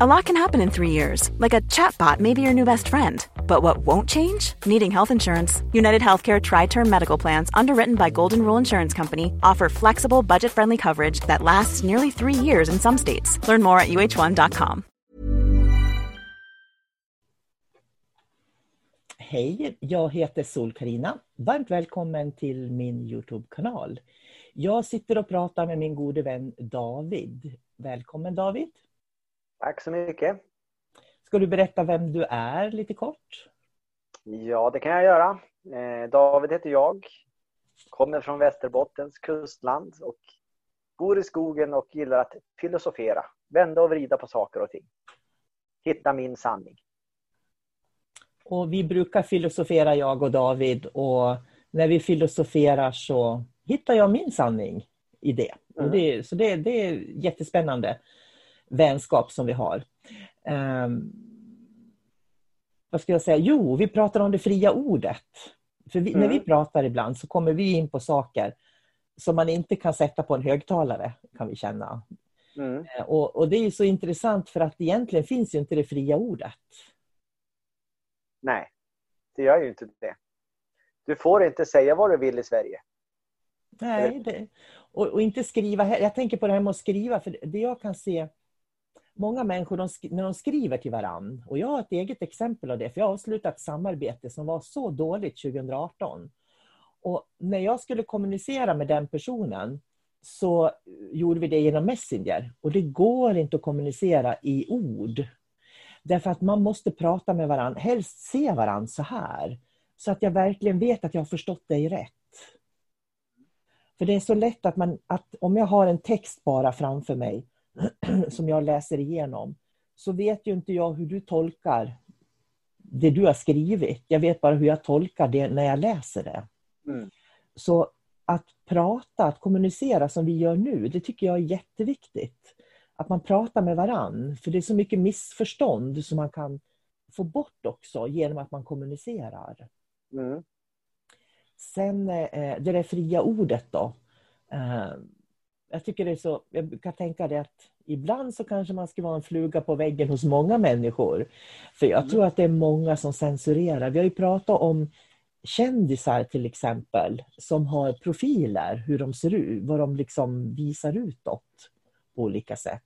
A lot can happen in three years, like a chatbot may be your new best friend. But what won't change? Needing health insurance. United Healthcare Tri Term Medical Plans, underwritten by Golden Rule Insurance Company, offer flexible, budget friendly coverage that lasts nearly three years in some states. Learn more at uh1.com. Hej, jag heter sol karina Varmt välkommen till min Youtube-kanal. Jag sitter och pratar med min gode vän David. Välkommen David! Tack så mycket. Ska du berätta vem du är lite kort? Ja, det kan jag göra. Eh, David heter jag. Kommer från Västerbottens kustland och bor i skogen och gillar att filosofera. Vända och vrida på saker och ting. Hitta min sanning. Och vi brukar filosofera, jag och David, och när vi filosoferar så hittar jag min sanning i det. Mm. Det så det, det är jättespännande vänskap som vi har. Um, vad ska jag säga? Jo, vi pratar om det fria ordet. För vi, mm. när vi mm. pratar ibland så kommer vi in på saker som man inte kan sätta på en högtalare, kan vi känna. Mm. Eh, och, och, det är så intressant för att egentligen finns ju inte det fria ordet. Nej, det gör ju inte det. Du får inte säga vad du vill i Sverige. Nej, det, och, och, inte skriva. Jag tänker på det här med att skriva, för det jag kan se många människor de, när de skriver till varann, och jag har ett eget exempel av det, för jag avslutade ett samarbete som var så dåligt 2018. Och när jag skulle kommunicera med den personen så gjorde vi det genom Messenger. Och det går inte att kommunicera i ord. Därför att man måste prata med varandra, helst se varandra så här. Så att jag verkligen vet att jag har förstått dig rätt. För det är så lätt att, man, att om jag har en text bara framför mig som jag läser igenom, så vet ju inte jag hur du tolkar det du har skrivit. Jag vet bara hur jag tolkar det när jag läser det. Mm. Så att prata, att kommunicera som vi gör nu, det tycker jag är jätteviktigt. Att man pratar med varann, för det är så mycket missförstånd som man kan få bort också genom att man kommunicerar. Mm. Sen eh, det där fria ordet då. Jag tycker det är så, jag brukar tänka det att ibland så kanske man ska vara en fluga på väggen hos många människor. För jag mm. tror att det är många som censurerar. Vi har ju pratat om kändisar till exempel som har profiler, hur de ser ut, vad de liksom visar utåt på olika sätt.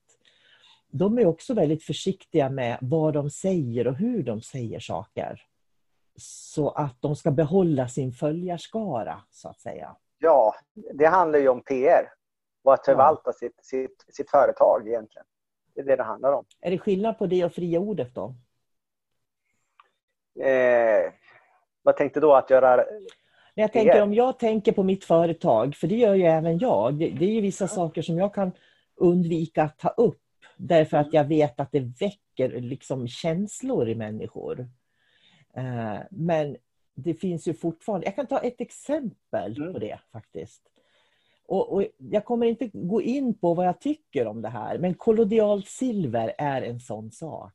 De är också väldigt försiktiga med vad de säger och hur de säger saker. Så att de ska behålla sin följarskara, så att säga. Ja, det handlar ju om PR och att förvalta sitt, sitt, sitt företag egentligen. Det är det det handlar om. Är det skillnad på det och fria ordet då? Eh, vad tänkte du då? Att göra jag tänker om jag tänker på mitt företag, för det gör ju även jag. Det, det är ju vissa saker som jag kan undvika att ta upp därför att jag vet att det väcker liksom känslor i människor. Eh, men det finns ju fortfarande, jag kan ta ett exempel mm. på det faktiskt. Och, och, jag kommer inte gå in på vad jag tycker om det här, men kollodialt silver är en sån sak.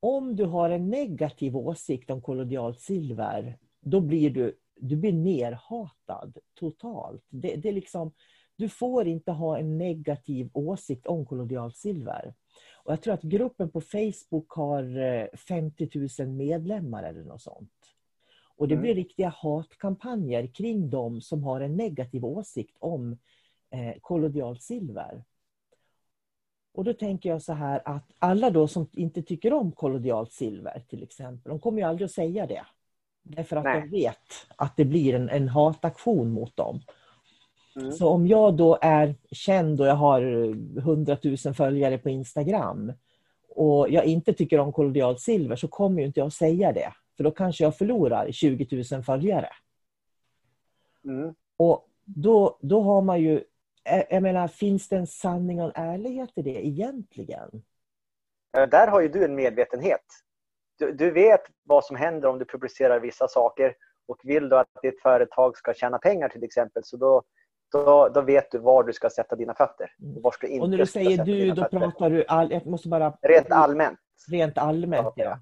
Om du har en negativ åsikt om kollodialt silver, då blir du, du blir nerhatad totalt. Det, det är liksom, du får inte ha en negativ åsikt om kollodialt silver. Och jag tror att gruppen på Facebook har eh, 50 000 medlemmar eller något sånt. Och det blir mm. riktiga hatkampanjer kring dem som har en negativ åsikt om eh, kollodialt silver. Och då tänker jag så här att alla då som inte tycker om kollodialt silver till exempel, de kommer ju aldrig att säga det. Därför att Nej. de vet att det blir en, en hataktion mot dem. Mm. Så om jag då är känd och jag har 100 000 följare på Instagram och jag inte tycker om kollodialt silver så kommer ju inte jag att säga det. För då kanske jag förlorar 20 000 följare. Mm. Och då, då har man ju, jag menar, finns det en sanning och en ärlighet i det egentligen? Där har ju du en medvetenhet. Du, du vet vad som händer om du publicerar vissa saker och vill du att ditt företag ska tjäna pengar till exempel så då, då, då vet du var du ska sätta dina fötter. Mm. Och, var ska inte Och när du säger du, då fötter. pratar du... All, jag måste bara... Rent allmänt. Rent allmänt, Ja. ja.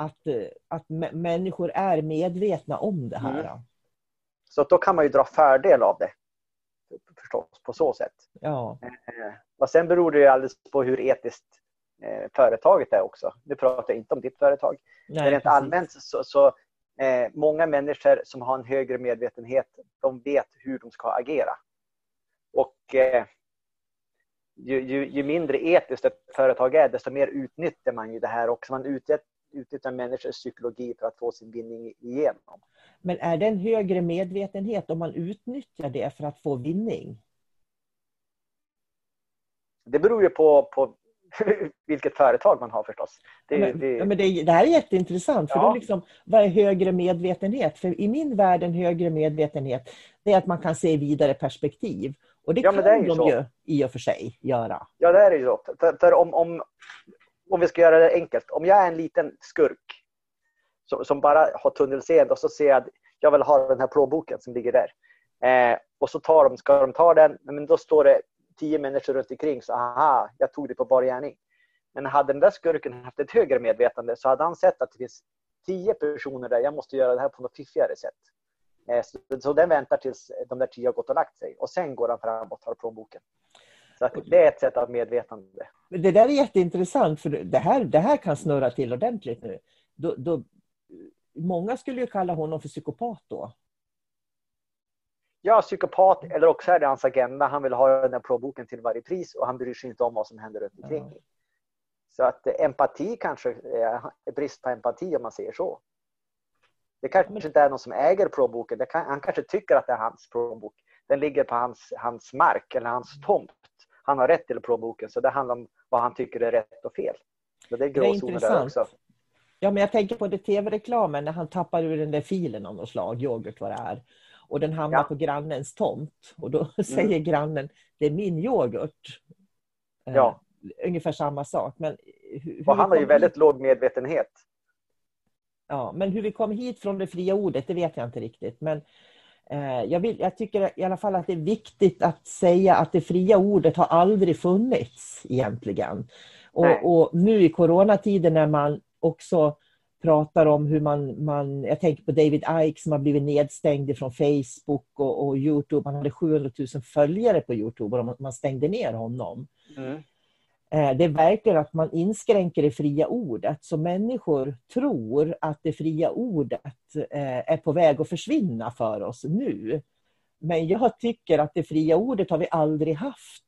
Att, eh, att mä- människor är medvetna om det här. Mm. Så då kan man ju dra fördel av det. Förstås, på så sätt. Ja. Eh, och sen beror det ju alldeles på hur etiskt eh, företaget är också. Nu pratar jag inte om ditt företag. Nej, Men rent precis. allmänt så, så eh, många människor som har en högre medvetenhet, de vet hur de ska agera. Och eh, ju, ju, ju mindre etiskt ett företag är, desto mer utnyttjar man ju det här också. Man utnyttjar, utnyttjar människors psykologi för att få sin vinning igenom. Men är det en högre medvetenhet om man utnyttjar det för att få vinning? Det beror ju på, på vilket företag man har förstås. Det, men, det, ja, men det, det här är jätteintressant. För Ja. då liksom, vad är högre medvetenhet? För i min värld en högre medvetenhet det är att man kan se vidare perspektiv. Och det Ja, kan det ju de så. ju i och för sig göra. Ja, det är ju så. För, för om, om, om vi ska göra det enkelt. Om jag är en liten skurk som, som bara har tunnelseende och så ser jag att jag vill ha den här plånboken som ligger där. Eh, och så tar de, ska de ta den, men då står det tio människor runt omkring så aha, jag tog det på bar gärning. Men hade den där skurken haft ett högre medvetande så hade han sett att det finns tio personer där, jag måste göra det här på något fiffigare sätt. Eh, så, så den väntar tills de där tio har gått och lagt sig och sen går han fram och tar plånboken. Så det är ett sätt av medvetande. Det där är jätteintressant för det här, det här kan snurra till ordentligt nu. Då, då, många skulle ju kalla honom för psykopat då. Ja, psykopat eller också är det hans agenda. Han vill ha den där plånboken till varje pris och han bryr sig inte om vad som händer runt omkring. Ja. Så att empati kanske är brist på empati om man säger så. Det kanske Men- inte är någon som äger plånboken. Kan, han kanske tycker att det är hans plånbok. Den ligger på hans, hans mark eller hans tomt. Han har rätt till plånboken så det handlar om vad han tycker är rätt och fel. Så det är gråzoner där också. Ja, men jag tänker på det tv-reklamen när han tappar ur den där filen av något slag, yoghurt vad det är. Och den hamnar Ja. på grannens tomt. Och då säger grannen, det är min yoghurt. Eh, Ja. Ungefär samma sak. Men hur, Och han har ju väldigt hit, låg medvetenhet. ja, men hur vi kom hit från det fria ordet, det vet jag inte riktigt. Men eh, jag, vill, jag tycker i alla fall att det är viktigt att säga att det fria ordet har aldrig funnits egentligen. Och, och nu i coronatiden när man också pratar om hur man, man, jag tänker på David Icke som har blivit nedstängd från Facebook och, och Youtube. Han hade 700 000 följare på Youtube och man- stängde ner honom. Eh, Det är verkligen att man inskränker det fria ordet. Så människor tror att det fria ordet eh, är på väg att försvinna för oss nu. Men jag tycker att det fria ordet har vi aldrig haft.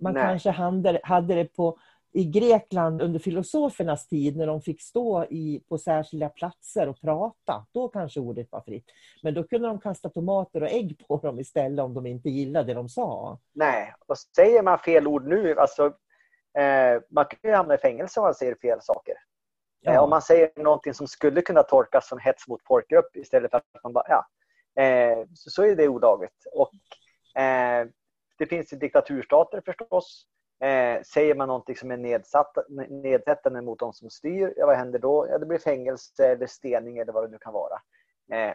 Man Nej. kanske hade, det på, i Grekland under filosofernas tid när de fick stå i, på särskilda platser och prata. Då kanske ordet var fritt. Men då kunde de kasta tomater och ägg på dem istället om de inte gillade det de sa. Nej, och säger man fel ord nu, alltså, eh, man kan ju hamna i fängelse om man säger fel saker. Eh, om man säger någonting som skulle kunna tolkas som hets mot folkgrupp istället för att man bara, ja, eh, så, så är det olagligt. Och, eh, det finns ju diktaturstater förstås. Eh, säger man någonting som är nedsatt, nedsättande mot de som styr, ja, vad händer då? Ja, det blir fängelse eller stening eller vad det nu kan vara. Eh,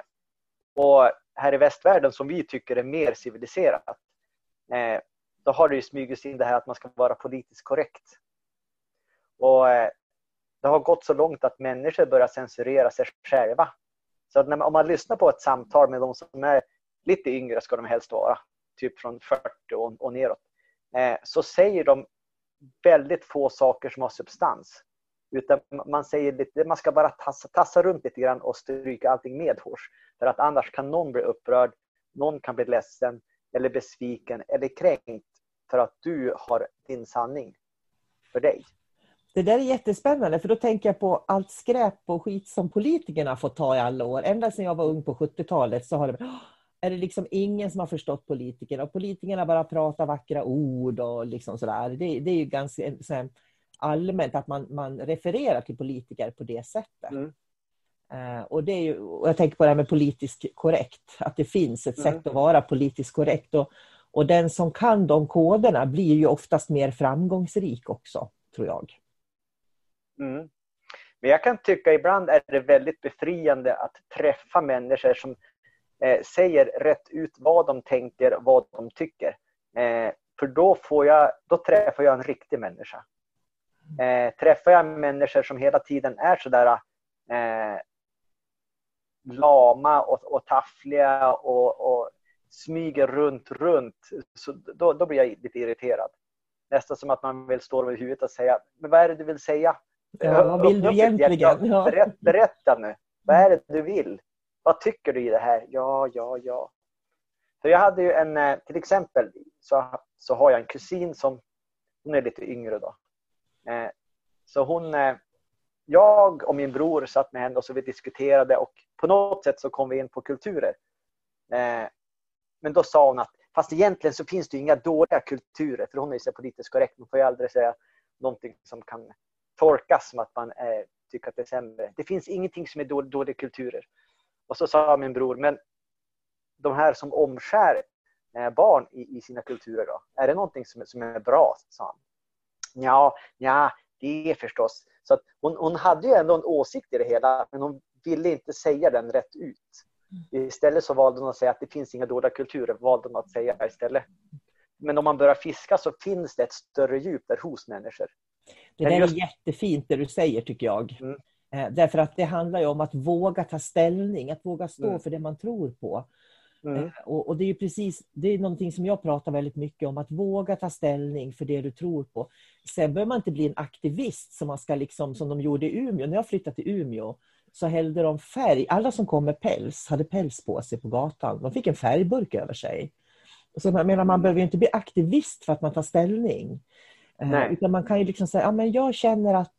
och här i västvärlden som vi tycker är mer civiliserat, eh, då har det ju smugits in det här att man ska vara politiskt korrekt. Och eh, det har gått så långt att människor börjar censurera sig själva. Så att när man, om man lyssnar på ett samtal med de som är lite yngre, ska de helst vara, typ från 40 och, och neråt, eh, så säger de väldigt få saker som har substans. Utan man säger lite, man ska bara tassa, tassa runt lite grann och stryka allting medhårs. För att annars kan någon bli upprörd, någon kan bli ledsen eller besviken eller kränkt för att du har din sanning för dig. Det där är jättespännande för då tänker jag på allt skräp och skit som politikerna fått ta i alla år. Ända sedan jag var ung på 70-talet så har det "Åh, är det liksom ingen som har förstått politikerna och politikerna bara pratar vackra ord och liksom sådär. Det, det är ju ganska så här, allmänt att man, man refererar till politiker på det sättet. Mm. Eh, och det är ju, och jag tänker på det här med politiskt korrekt, att det finns ett Mm. sätt att vara politiskt korrekt. Och, och den som kan de koderna blir ju oftast mer framgångsrik också, tror jag. Mm. Men jag kan tycka ibland är det väldigt befriande att träffa människor som eh, säger rätt ut vad de tänker, vad de tycker. Eh, för då, får jag, då träffar jag en riktig människa. Eh, träffar jag människor som hela tiden är sådär eh, lama och, och taffliga och, och smyger runt, runt, så då, då blir jag lite irriterad. Nästan som att man vill stå över huvudet och säga, men vad är det du vill säga? Ja, vad vill du egentligen? Ja. Berätta, berätta nu, vad är det du vill? Vad tycker du i det här? Ja, ja, ja. För jag hade ju en, eh, till exempel så, så har jag en kusin som, hon är lite yngre då. Eh, så hon, eh, jag och min bror satt med henne och så vi diskuterade och på något sätt så kom vi in på kulturer. Men då sa hon att fast egentligen så finns det inga dåliga kulturer för hon är så politiskt korrekt. Man får ju aldrig säga någonting som kan tolkas som att man eh, tycker att det är sämre. Det finns ingenting som är dåliga kulturer. Och så sa min bror, men de här som omskär eh, barn i, i sina kulturer då? Är det någonting som, som är bra? sa han. Ja, ja, det är förstås. Så att hon, hon hade ju ändå en åsikt i det hela, men hon ville inte säga den rätt ut. Istället så valde hon att säga att det finns inga dåliga kulturer, valde hon att säga istället. Men om man börjar fiska så finns det ett större djup där hos människor. Det där just... är jättefint det du säger tycker jag. Mm. Eh, därför att det handlar om att våga ta ställning, att våga stå mm. för det man tror på. Mm. Eh, och, och, det är ju precis, det är någonting som jag pratar väldigt mycket om, att våga ta ställning för det du tror på. Sen behöver man inte bli en aktivist som man ska liksom, som de gjorde i Umeå. När jag flyttade till Umeå så hällde de färg, alla som kom med päls hade päls på sig på gatan. De fick en färgburk över sig. Så jag menar, man behöver inte bli aktivist för att man tar ställning. Eh, Nej. Utan man kan ju liksom säga, ja, men jag känner att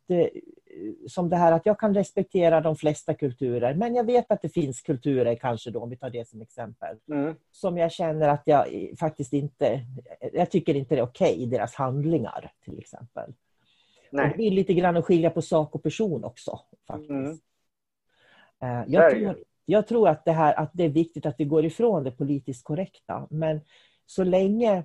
som det här att jag kan respektera de flesta kulturer, men jag vet att det finns kulturer, kanske då, om vi tar det som exempel, mm. som jag känner att jag faktiskt inte, jag tycker inte det är okej, okay, deras handlingar till exempel. Nej. Och det blir lite grann att skilja på sak och person också. faktiskt. Mm. Eh, jag, tror, jag tror att det, här, att det är viktigt att vi går ifrån det politiskt korrekta, men så länge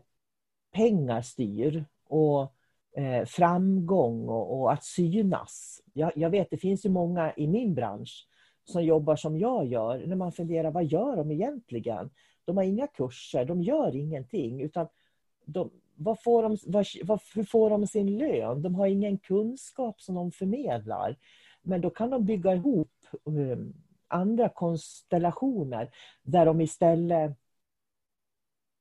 pengar styr och eh, framgång och, och, att synas. Jag, jag vet, det finns ju många i min bransch som jobbar som jag gör, när man funderar, vad gör de egentligen? De har inga kurser, de gör ingenting, utan de, vad får de, vad, vad, hur får de sin lön? De har ingen kunskap som de förmedlar. Men då kan de bygga ihop andra konstellationer där de istället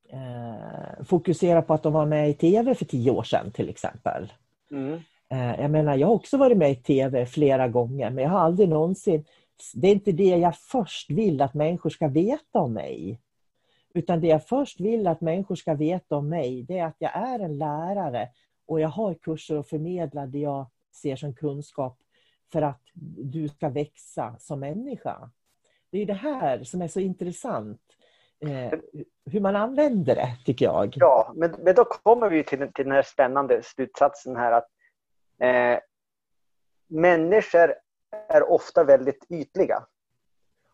eh, fokusera på att de var med i tv för tio år sedan till exempel. Mm. Eh, jag menar, jag har också varit med i tv flera gånger men jag har aldrig någonsin... Det är inte det jag först vill att människor ska veta om mig. Utan det jag först vill att människor ska veta om mig, det är att jag är en lärare och jag har kurser och förmedlar det jag ser som kunskap för att du ska växa som människa. Det är det här som är så intressant eh, hur man använder det, tycker jag. Ja, men, men då kommer vi till, till den här spännande slutsatsen här att eh, människor är ofta väldigt ytliga.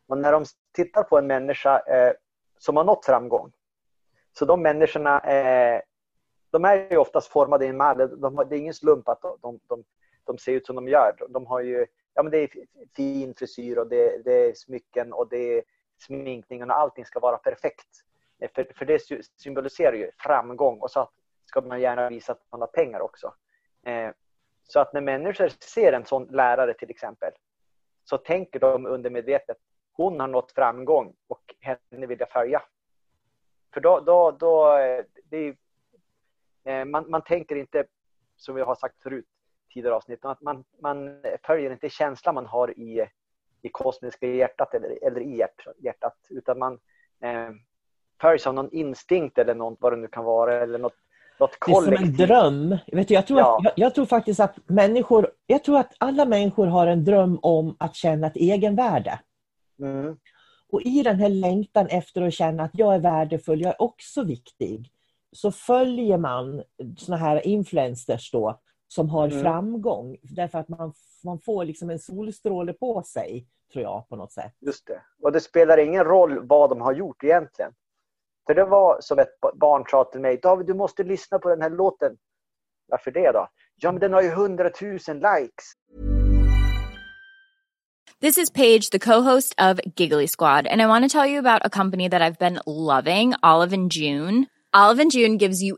Och när de tittar på en människa eh, som har nått framgång, så de människorna eh, de är ju oftast formade i en mall. De, det är ingen slump att de, de, de, ser ut som de gör. De har ju ja, men det är fin frisyr och det, det är smycken och det är sminkningen och allting ska vara perfekt. Eh, för, för det symboliserar ju framgång och så ska man gärna visa att man har pengar också. Eh, så att när människor ser en sån lärare till exempel så tänker de undermedvetet hon har nått framgång och henne vill jag följa. För då, då, då eh, det är, eh, man, man tänker inte, som vi har sagt förut tidigare avsnitt, att man, man följer inte känslan man har i i kosmiska hjärtat eller, eller i hjärtat, utan man eh, följs av någon instinkt eller något, vad det nu kan vara, eller något, något kollektivt. Det är som en dröm. Vet du, jag, tror ja. att, jag, jag, tror faktiskt att människor, jag tror att alla människor har en dröm om att känna ett egenvärde. Mm. Och i den här längtan efter att känna att jag är värdefull, jag är också viktig, så följer man såna här influencers då, som har mm. framgång. Därför att man, man får liksom en solstråle på sig, tror jag, på något sätt. Just det. Och det spelar ingen roll vad de har gjort egentligen. För det var som ett barn sa till mig, David du måste lyssna på den här låten. Varför det då? Ja men den har ju hundratusen likes. This is Paige, the co-host of Giggly Squad, and I want to tell you about a company that I've been loving, Olive and June. Olive and June gives you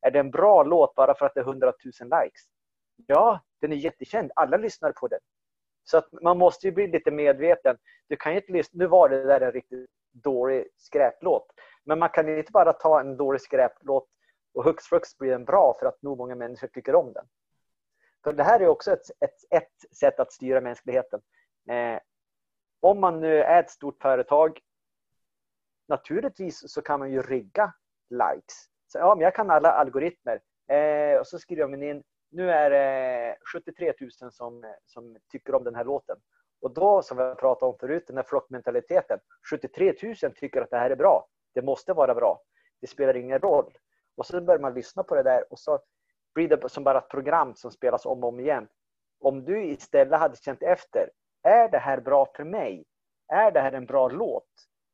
Är det en bra låt bara för att det är 100 000 likes? Ja, den är jättekänd. Alla lyssnar på den. Så att man måste ju bli lite medveten. Du kan ju inte lyssna. Nu var det där en riktigt dålig skräplåt. Men man kan ju inte bara ta en dålig skräplåt och hux flux blir den bra för att nog många människor tycker om den. För det här är också ett, ett, ett sätt att styra mänskligheten. Eh, om man nu är ett stort företag, naturligtvis så kan man ju rigga likes. Så, ja, men jag kan alla algoritmer. Eh, och så skriver jag in, nu är det 73 000 som, som tycker om den här låten. Och då, som vi pratade om förut, den här flockmentaliteten. 73 000 tycker att det här är bra. Det måste vara bra. Det spelar ingen roll. Och så börjar man lyssna på det där och så blir det som bara ett program som spelas om och om igen. Om du istället hade känt efter, är det här bra för mig? Är det här en bra låt?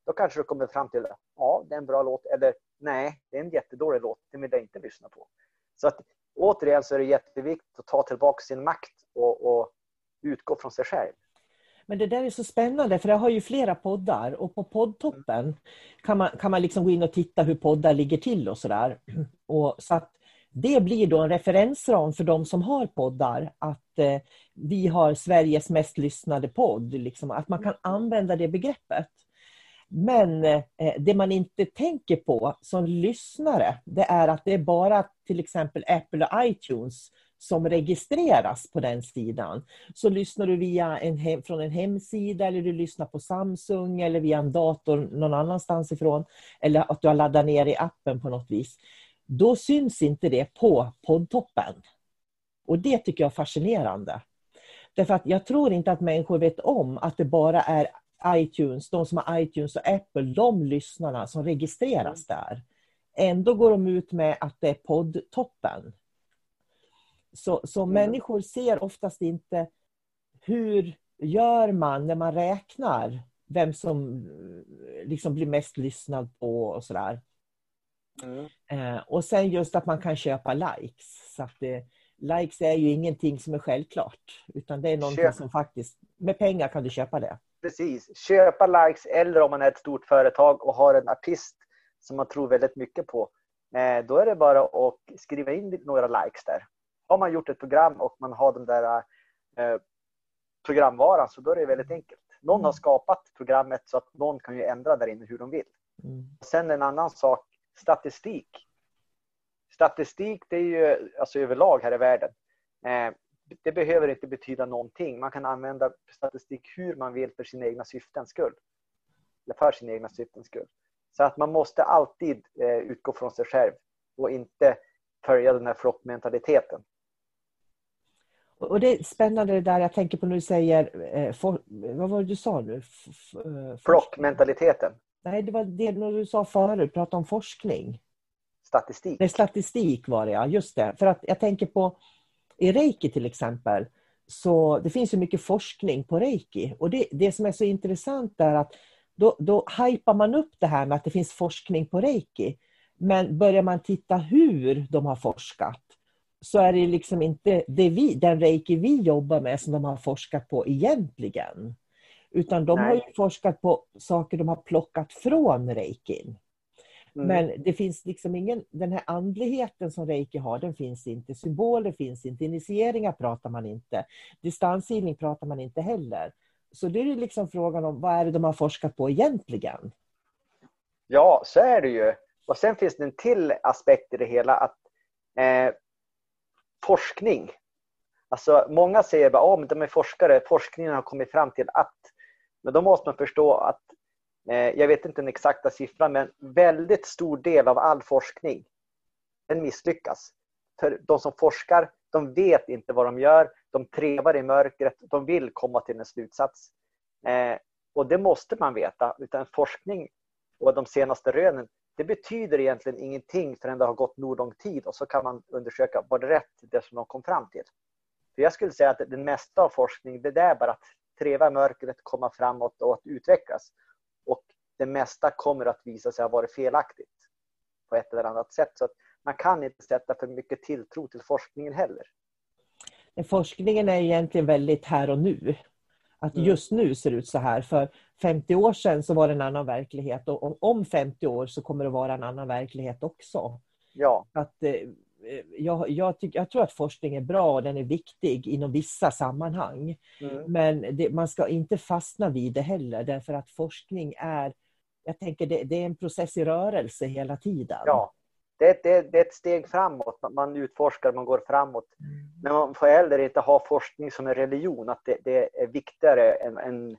Då kanske du kommer fram till, ja, det är en bra låt. Eller nej, det är en jättedålig låt. Den vill jag inte lyssna på. Så att återigen så är det jätteviktigt att ta tillbaka sin makt och, och utgå från sig själv. Men det där är så spännande för jag har ju flera poddar och på poddtoppen kan man, kan man liksom gå in och titta hur poddar ligger till och sådär. Så att det blir då en referensram för de som har poddar att eh, vi har Sveriges mest lyssnade podd. Liksom, att man kan använda det begreppet. Men eh, eh, det man inte tänker på som lyssnare, det är att det är bara till exempel Apple och iTunes som registreras på den sidan. Så lyssnar du via en hem, från en hemsida eller du lyssnar på Samsung eller via en dator någon annanstans ifrån eller att du har laddat ner i appen på något vis. Då syns inte det på poddtoppen. Och det tycker jag är fascinerande. Därför att jag tror inte att människor vet om att det bara är iTunes, de som har iTunes och Apple, de lyssnarna som registreras där. Ändå går de ut med att det är poddtoppen. Så, så mm. människor ser oftast inte hur gör man när man räknar vem som liksom blir mest lyssnad på och sådär. Mm. Eh, och sen just att man kan köpa likes. Så att det, likes är ju ingenting som är självklart. Utan det är någonting Köp. som faktiskt, med pengar kan du köpa det. Precis, köpa likes eller om man är ett stort företag och har en artist som man tror väldigt mycket på. Eh, då är det bara att skriva in några likes där har man gjort ett program och man har den där eh, programvaran så då är det väldigt enkelt. Någon har skapat programmet så att någon kan ju ändra där inne hur de vill. Mm. Sen en annan sak, statistik. Statistik det är ju alltså överlag här i världen. Det behöver inte betyda någonting. Man kan använda statistik hur man vill för sina egna syftens skull. Eller för sina egna syftens skull. Så att man måste alltid eh, utgå från sig själv och inte följa den här flockmentaliteten. Och det är spännande det där jag tänker på när du säger, eh, for, vad var det du sa nu? Eh, Flockmentaliteten. Nej, det var det du sa förut, prata om forskning. Statistik. Nej, statistik var det ja, just det. För att jag tänker på i reiki till exempel, så det finns ju mycket forskning på reiki. Och det, det som är så intressant är att då, då hypar man upp det här med att det finns forskning på reiki. Men börjar man titta hur de har forskat så är det liksom inte det vi, den reiki vi jobbar med som de har forskat på egentligen. Utan de Nej. har ju forskat på saker de har plockat från reikin. Mm. Men det finns liksom ingen, den här andligheten som reiki har, den finns inte. Symboler finns inte, initieringar pratar man inte. Distanshealing pratar man inte heller. Så det är liksom frågan om vad är det de har forskat på egentligen? Ja, så är det ju. Och sen finns det en till aspekt i det hela att eh, forskning. Alltså många säger bara, oh, men de är forskare, forskningen har kommit fram till att. Men då måste man förstå att, Eh, jag vet inte den exakta siffran, men väldigt stor del av all forskning, den misslyckas. För de som forskar, de vet inte vad de gör, de trevar i mörkret, de vill komma till en slutsats. Eh, och det måste man veta, utan forskning och de senaste rönen, det betyder egentligen ingenting förrän det har gått nog lång tid och så kan man undersöka, var det rätt det som de kom fram till? För jag skulle säga att det mesta av forskning, det är bara att treva i mörkret, komma framåt och att utvecklas. Det mesta kommer att visa sig ha varit felaktigt på ett eller annat sätt. Så man kan inte sätta för mycket tilltro till forskningen heller. Forskningen är egentligen väldigt här och nu. Att Mm. just nu ser det ut så här. För 50 år sedan så var det en annan verklighet och om- om 50 år så kommer det vara en annan verklighet också. Ja, Att, eh, jag, jag, tycker, jag tror att forskning är bra och den är viktig inom vissa sammanhang. mm. Men det, man ska inte fastna vid det heller därför att forskning är, jag tänker det, det är en process i rörelse hela tiden. ja. Det, det, det är ett steg framåt. Man- utforskar, man går framåt. Men man får heller inte ha forskning som en religion, att det, det är viktigare än, än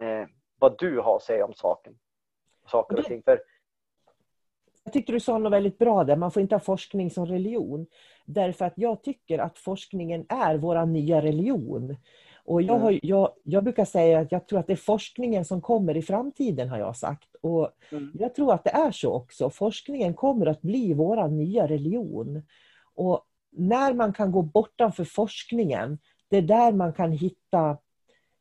eh, vad du har att säga om saken. Saker och ting. För, Jag tyckte du sa något väldigt bra där, man får inte ha forskning som religion. Därför att jag tycker att forskningen är vår nya religion. Och jag, har, jag, jag brukar säga att jag tror att det är forskningen som kommer i framtiden, har jag sagt. Och Mm. jag tror att det är så också. Forskningen kommer att bli vår nya religion. Och när man kan gå bortanför forskningen, det är där man kan hitta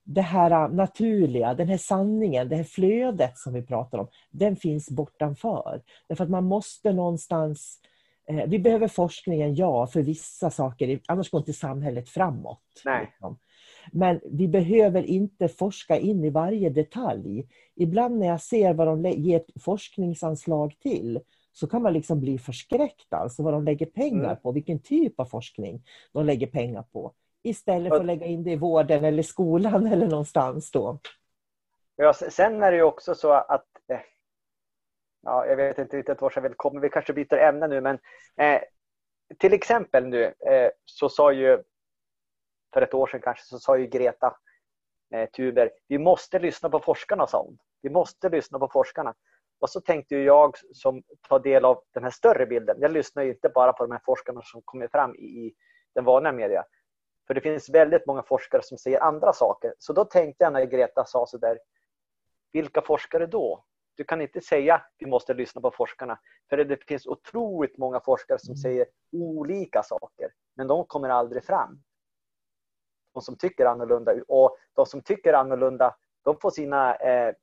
det här naturliga, den här sanningen, det här flödet som vi pratar om, den finns bortanför. Därför att man måste någonstans... Eh, vi behöver forskningen, ja, för vissa saker, annars går inte samhället framåt. Nej. liksom. Men vi behöver inte forska in i varje detalj. Ibland när jag ser vad de ger forskningsanslag till, så kan man liksom bli förskräckt alltså vad de lägger pengar Mm. på, vilken typ av forskning de lägger pengar på. Istället för att lägga in det i vården eller skolan eller någonstans då. ja, sen är det ju också så att eh, ja, jag vet inte riktigt vart jag vill komma. Vi kanske byter ämne nu, men eh, till exempel nu eh, så sa ju för ett år sedan kanske så sa ju Greta eh, Thunberg, vi måste lyssna på forskarna, sa hon. Vi måste lyssna på forskarna. Och så tänkte ju jag som tar del av den här större bilden. Jag lyssnar ju inte bara på de här forskarna som kommer fram i, i den vanliga media. För det finns väldigt många forskare som säger andra saker. Så då tänkte jag när Greta sa så där, vilka forskare då? Du kan inte säga vi måste lyssna på forskarna. För det finns otroligt många forskare som säger olika saker. Men de kommer aldrig fram. De som tycker annorlunda. Och de som tycker annorlunda, de får sina eh,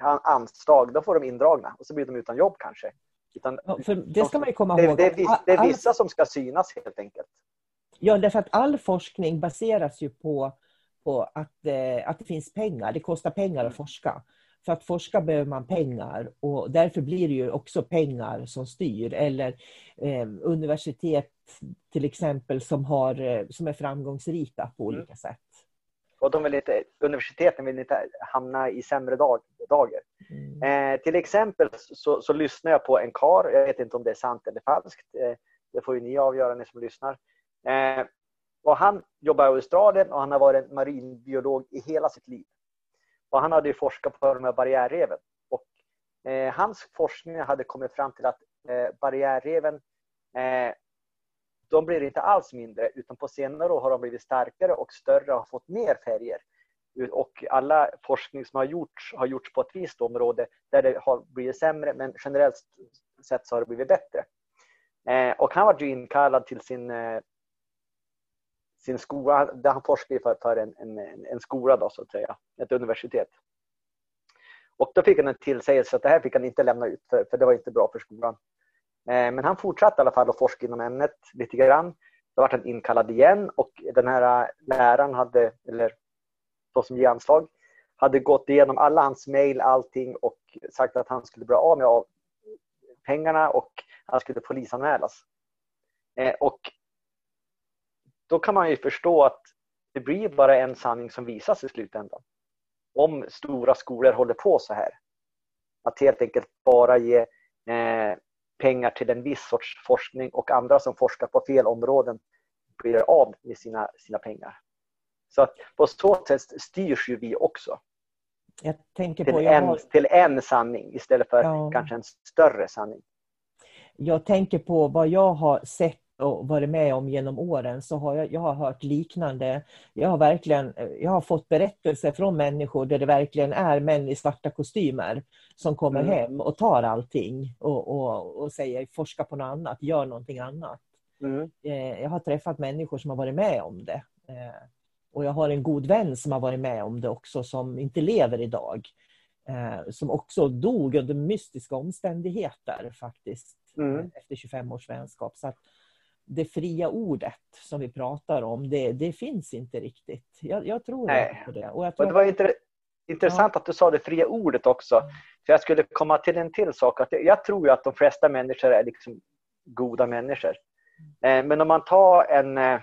an- anslag, då får de indragna. Och så blir de utan jobb kanske. Utan, Ja, det ska man ju komma det, ihåg. det, är att vis- det är all- vissa som ska synas helt enkelt. Ja, därför att all forskning baseras ju på, på att, eh, att det finns pengar. Det kostar pengar att forska. För att forska behöver man pengar och därför blir det ju också pengar som styr. Eller eh, universitet till exempel som, har, eh, som är framgångsrika på olika sätt. Och de vill inte, universiteten vill inte hamna i sämre dag, dagar. Mm. Eh, till exempel så, så lyssnar jag på en kar. jag vet inte om det är sant eller falskt. Eh, det får ju ni avgöra, ni som lyssnar. Eh, och han jobbar i Australien och han har varit marinbiolog i hela sitt liv. Och han hade forskat på de här barriärreven. Och, eh, hans forskning hade kommit fram till att eh, barriärreven de blir inte alls mindre utan på senare år har de blivit starkare och större och har fått mer färger. Och alla forskning som har gjorts har gjorts på ett visst område där det har blivit sämre men generellt sett så har det blivit bättre. Eh, och han var ju inkallad till sin, eh, sin skola, där han forskade för, för en, en, en skola då, så att säga, ett universitet. Och då fick han en tillsägelse att det här fick han inte lämna ut för, för det var inte bra för skolan. Eh, men han fortsatte i alla fall att forska inom ämnet lite grann. Då var han inkallad igen och den här eh, läraren hade, eller de som ger anslag, hade gått igenom alla hans mejl, allting och sagt att han skulle bli av med pengarna och han skulle polisanmälas. Eh, och då kan man ju förstå att det blir bara en sanning som visas i slutändan. Om stora skolor håller på så här. Att helt enkelt bara ge eh, pengar till en viss sorts forskning och andra som forskar på fel områden blir av med sina, sina pengar. Så att på så sätt styrs ju vi också. Till, på, en, har... till en sanning istället för ja. kanske en större sanning. Jag tänker på vad jag har sett och varit med om genom åren så har jag, jag har hört liknande. Jag har verkligen jag har fått berättelser från människor där det verkligen är män i svarta kostymer som kommer mm. hem och tar allting och, och, och säger forska på något annat, gör någonting annat. Mm. Eh, jag har träffat människor som har varit med om det. Eh, och jag har en god vän som har varit med om det också som inte lever idag. Eh, som också dog under mystiska omständigheter faktiskt. Mm. Efter 25 års vänskap. Så att, det fria ordet som vi pratar om, det, det finns inte riktigt. Jag, jag tror Nej. på det. Och jag tror och det var inter, intressant ja. att du sa det fria ordet också. För jag skulle komma till en till sak. Att jag tror att de flesta människor är liksom goda människor. Eh, men om man tar en, eh,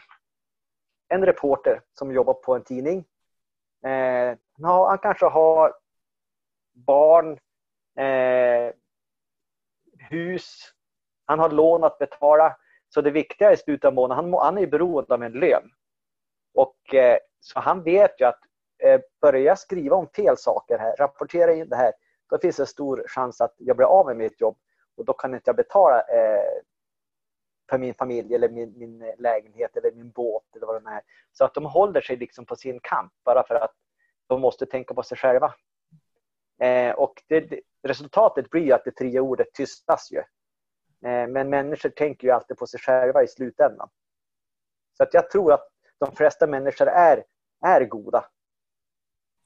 en reporter som jobbar på en tidning. Eh, han kanske har barn, hus, han har lån att betala. Så det viktiga i slutet av månaden, han, han är beroende av en lön. Och, eh, så han vet ju att eh, börjar jag skriva om fel saker här, rapportera in det här, då finns det stor chans att jag blir av med mitt jobb och då kan inte jag betala eh, för min familj eller min, min, eh, lägenhet eller min båt eller vad det är. Så att de håller sig liksom på sin kamp bara för att de måste tänka på sig själva. Eh, och det, det, resultatet blir att det fria ordet tystas ju. Eh, men människor tänker ju alltid på sig själva i slutändan. Så att jag tror att de flesta människor är, är goda.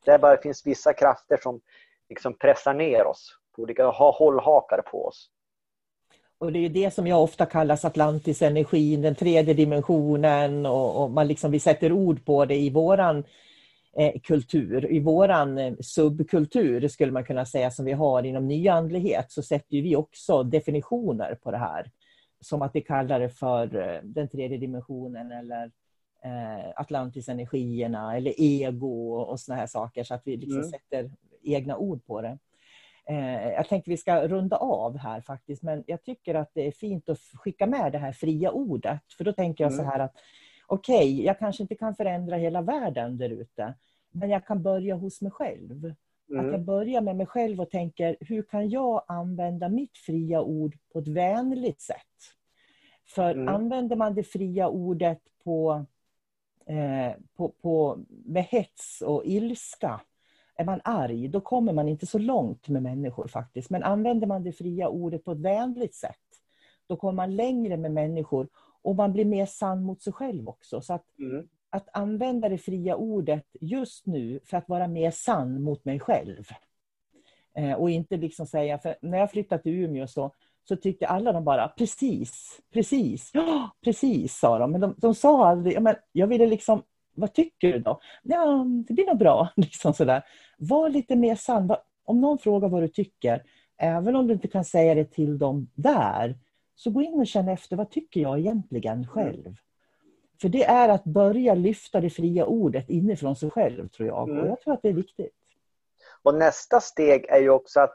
Det bara finns vissa krafter som liksom pressar ner oss, på olika, har hållhakar på oss. Och Det är det som jag ofta kallas Atlantis-energin, den tredje dimensionen och, och man liksom, vi sätter ord på det i våran kultur. I våran eh, subkultur, skulle man kunna säga, som vi har inom nyandlighet, så sätter vi också definitioner på det här. Som att vi kallar det för eh, den tredje dimensionen eller Atlantisenergierna eller ego och såna här saker, så att vi liksom mm. sätter egna ord på det. Jag tänkte vi ska runda av här faktiskt, men jag tycker att det är fint att skicka med det här fria ordet. För då tänker jag så mm. här att okej, okay, jag kanske inte kan förändra hela världen där ute, men jag kan börja hos mig själv. Mm. Att jag börjar med mig själv och tänker, hur kan jag använda mitt fria ord på ett vänligt sätt? För mm. använder man det fria ordet på, eh, på, på, med hets och ilska, är man arg, då kommer man inte så långt med människor faktiskt. Men använder man det fria ordet på ett vänligt sätt, då kommer man längre med människor och man blir mer sann mot sig själv också. Så att, mm. att använda det fria ordet just nu för att vara mer sann mot mig själv. Eh, och inte liksom säga, för när jag flyttade till Umeå så, så tyckte alla de bara precis, precis, ja, precis sa de. Men de, de sa aldrig, men jag ville liksom, vad tycker du då? Ja, det blir nog bra. Liksom sådär. Var lite mer sann. Om någon frågar vad du tycker, även om du inte kan säga det till dem där, så gå in och känn efter, vad tycker jag egentligen själv? För det är att börja lyfta det fria ordet inifrån sig själv, tror jag. Mm. Och jag tror att det är viktigt. Och nästa steg är ju också att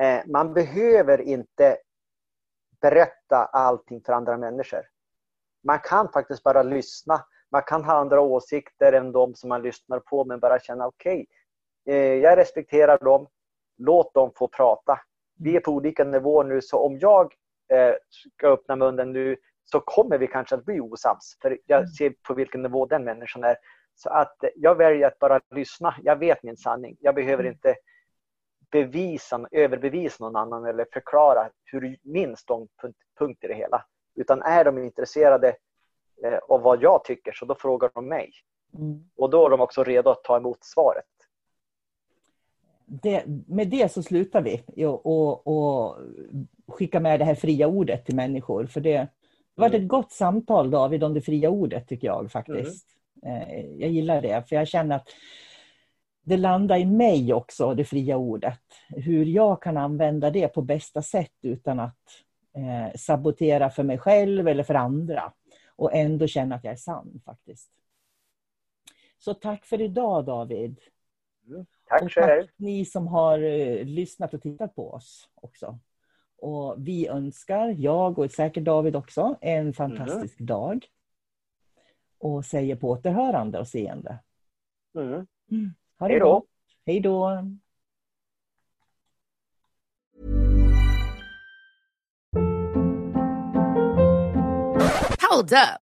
eh, man behöver inte berätta allting för andra människor. Man kan faktiskt bara lyssna. Man kan ha andra åsikter än de som man lyssnar på, men bara känna okej, okay, eh, jag respekterar dem. Låt dem få prata. Vi är på olika nivåer nu, så om jag ska öppna munnen nu så kommer vi kanske att bli osams. För jag ser på vilken nivå den människan är. Så att jag väljer att bara lyssna. Jag vet min sanning. Jag behöver inte bevisa, överbevisa någon annan eller förklara hur min ståndpunkt i det hela. Utan är de intresserade eh, av vad jag tycker så då frågar de mig. Mm. Och då är de också redo att ta emot svaret. Det, med det så slutar vi och, och, och skicka med det här fria ordet till människor. För det, det var ett Mm. gott samtal David om det fria ordet tycker jag faktiskt. Eh, Jag gillar det för jag känner att det landar i mig också, det fria ordet. Hur jag kan använda det på bästa sätt utan att eh, sabotera för mig själv eller för andra. Och ändå känna att jag är sann faktiskt. Så tack för idag David. Tack Och själv. tack ni som har eh, lyssnat och tittat på oss också. Och vi önskar, jag och säkert David också, en fantastisk dag. Och säger på återhörande och seende. Mm. Ha det Hej då. Hej då. Hold up.